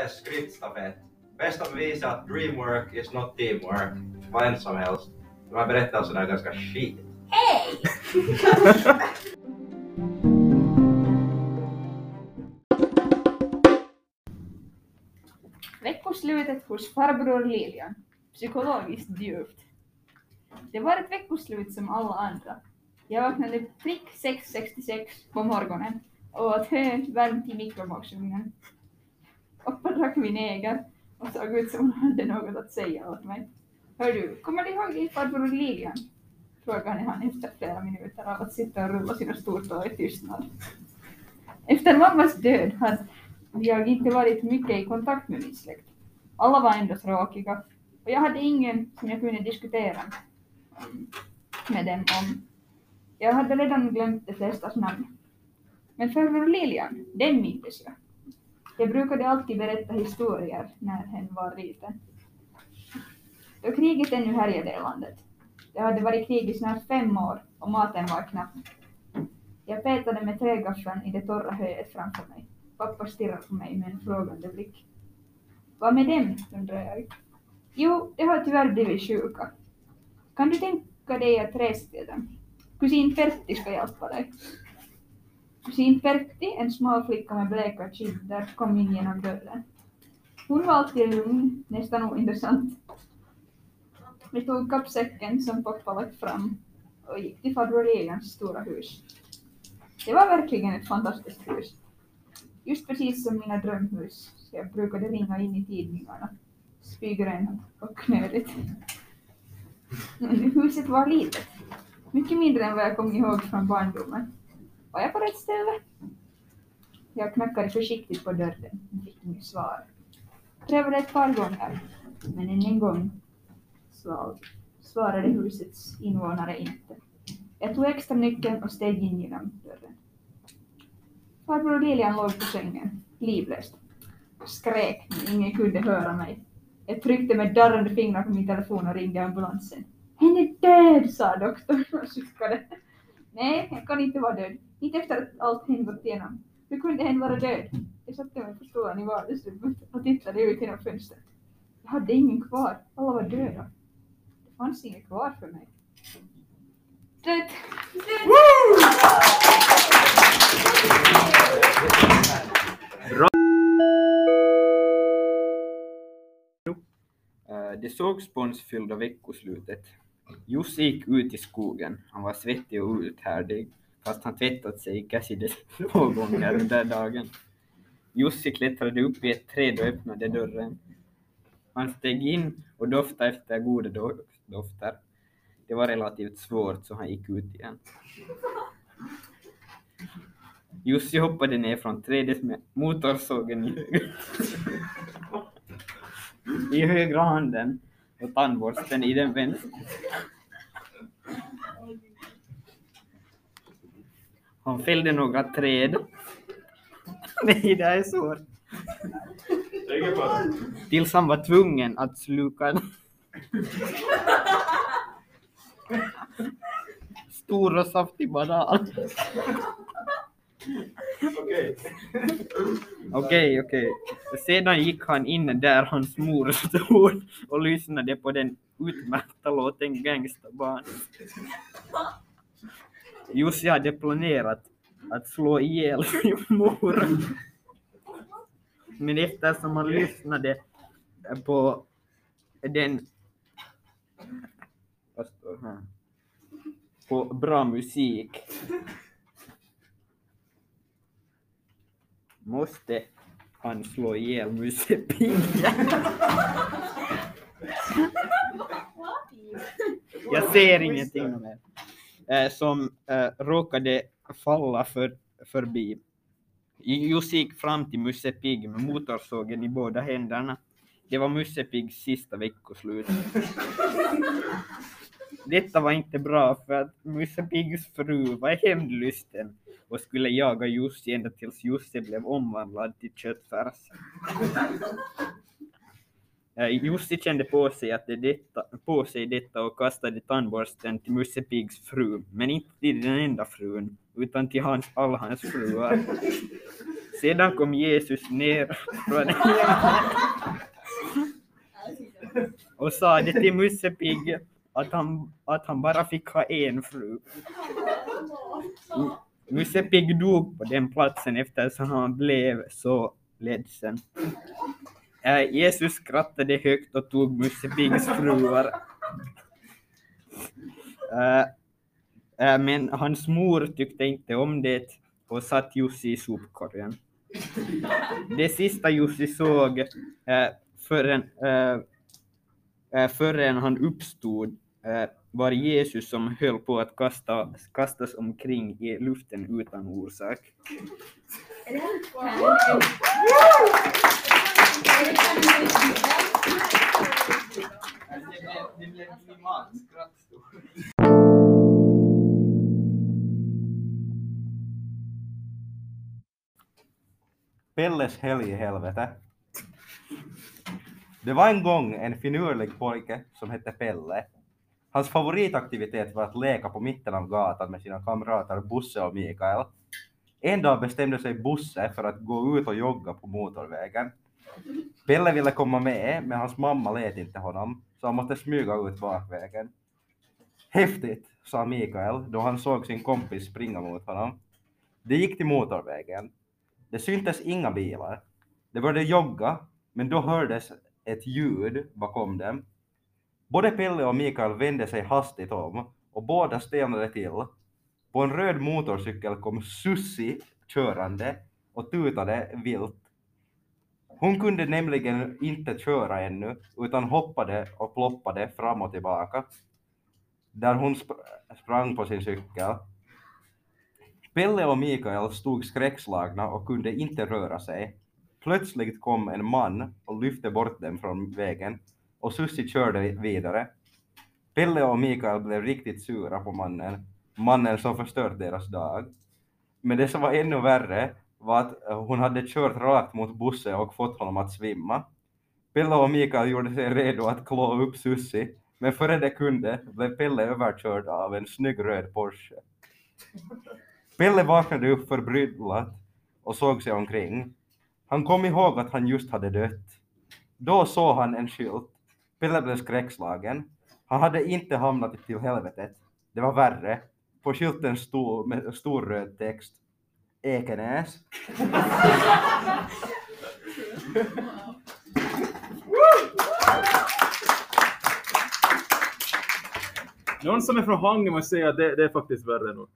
är skrittstafett. Bäst att visa att dreamwork is not teamwork. Vad än som helst. De här berättelserna är ganska shit. Hej! Veckoslutet hos farbror Lilian. Psykologiskt djupt. Det var ett veckoslut som alla andra. Jag vaknade prick 6.66 på morgonen och åt hö varmt i mikrovågsugnen uppdrag min egen och såg ut som hon hade något att säga åt mig. Hör du, kommer du ihåg din farbror Lilian? Frågade han efter flera minuter av att sitta och rulla sina stortår i tystnad. Efter mammas död hade jag inte varit mycket i kontakt med min släkt. Alla var ändå tråkiga och jag hade ingen som jag kunde diskutera med dem om. Jag hade redan glömt de flestas namn. Men farbror Lilian, den mindes jag. Jag brukade alltid berätta historier när hen var liten. Då kriget ännu härjade i landet. Det hade varit krig i snart fem år och maten var knapp. Jag petade med trägaffeln i det torra höet framför mig. Pappa stirrade på mig med en frågande blick. Vad med dem? undrar jag. Jo, det har tyvärr blivit sjuka. Kan du tänka dig att resa till dem? Kusin Pertti ska hjälpa dig synfärgtig, en smal flicka med bleka kinder kom in genom dörren. Hon var alltid lugn, nästan ointressant. Vi tog kappsäcken som pappa lagt fram och gick till farbror Egans stora hus. Det var verkligen ett fantastiskt hus. Just precis som mina drömhus, så jag brukade ringa in i tidningarna. Spygrön och knöligt. Men huset var litet. Mycket mindre än vad jag kom ihåg från barndomen. Var jag på rätt ställe? Jag knackade försiktigt på dörren och fick inget svar. Prövade ett par gånger, men ingen gång så svarade husets invånare inte. Jag tog extra nyckeln och steg in genom dörren. Farbror Lilian låg på sängen, livlöst. Skrek, men ingen kunde höra mig. Jag tryckte med darrande fingrar på min telefon och ringde ambulansen. Hen är död, sa doktorn och suckade. Nej, han kan inte vara död. Inte efter att allt hen gått igenom. Hur kunde hen vara död? Jag satte mig på stolen i vardagsrummet och tittade ut genom fönstret. Jag hade ingen kvar. Alla var döda. Det fanns inget kvar för mig. Slut! Slut! Eh, Det såg sponsfyllda veckoslutet. Jussi gick ut i skogen. Han var svettig och uthärdig, fast han tvättat sig kanske två gånger under dagen. Jussi klättrade upp i ett träd och öppnade dörren. Han steg in och doftade efter goda do dofter. Det var relativt svårt så han gick ut igen. Jussi hoppade ner från trädet med motorsågen i höger, i högra handen och tandborsten i den vänstra. Han fällde några träd. Nej, det är svårt. Tills han var tvungen att sluka en stor och saftig banan. Okej. Okej, okej. Sedan gick han in där hans mor stod och lyssnade på den utmärkta låten Gangsta Barn. Just jag hade planerat att slå ihjäl min mor. Men eftersom man lyssnade på den på bra musik måste han slå ihjäl Musse Jag ser ingenting mer som eh, råkade falla för, förbi. Jussi gick fram till Musse Pigg med motorsågen i båda händerna. Det var Musse Piggs sista veckoslut. Detta var inte bra för att Musse Piggs fru var hämndlysten och skulle jaga Jussi ända tills Jussi blev omvandlad till köttfärs. Jussi kände på sig att det detta, på sig detta och kastade tandborsten till Musse Pigs fru, men inte till den enda frun, utan till hans, alla hans fruar. Sedan kom Jesus ner från och sa det till Musse Pigg att han, att han bara fick ha en fru. Musse Pigg dog på den platsen eftersom han blev så ledsen. Eh, Jesus skrattade högt och tog Musse Piggs fruar. Men hans mor tyckte inte om det och satt Jussi i sopkorgen. Det sista Jussi såg förrän, förrän han uppstod eh, var Jesus som höll på att kasta, kastas omkring i luften utan orsak. Pelles helg i helvete. Det var en gång en finurlig pojke som hette Pelle. Hans favoritaktivitet var att leka på mitten av gatan med sina kamrater Bosse och Mikael. En dag bestämde sig Bosse för att gå ut och jogga på motorvägen. Pelle ville komma med, men hans mamma lät inte honom, så han måste smyga ut bakvägen. Häftigt, sa Mikael då han såg sin kompis springa mot honom. De gick till motorvägen. Det syntes inga bilar. De började jogga, men då hördes ett ljud bakom dem. Både Pelle och Mikael vände sig hastigt om och båda stelnade till. På en röd motorcykel kom Sussi körande och tutade vilt Hon kunde nämligen inte köra ännu utan hoppade och ploppade fram och tillbaka där hon sp sprang på sin cykel. Pelle och Mikael stod skräckslagna och kunde inte röra sig. Plötsligt kom en man och lyfte bort dem från vägen och Sussi körde vidare. Pelle och Mikael blev riktigt sura på mannen, mannen som förstörde deras dag. Men det som var ännu värre var att hon hade kört rakt mot bussen och fått honom att svimma. Pelle och Mikael gjorde sig redo att klå upp Sussi, men före det kunde blev Pelle överkörd av en snygg röd Porsche. Pelle vaknade upp förbryllat och såg sig omkring. Han kom ihåg att han just hade dött. Då såg han en skylt. Pelle blev skräckslagen. Han hade inte hamnat till helvetet. Det var värre. På skylten stod med stor röd text Ek. Någon som är från Hangö måste säga att det, det är faktiskt värre nog.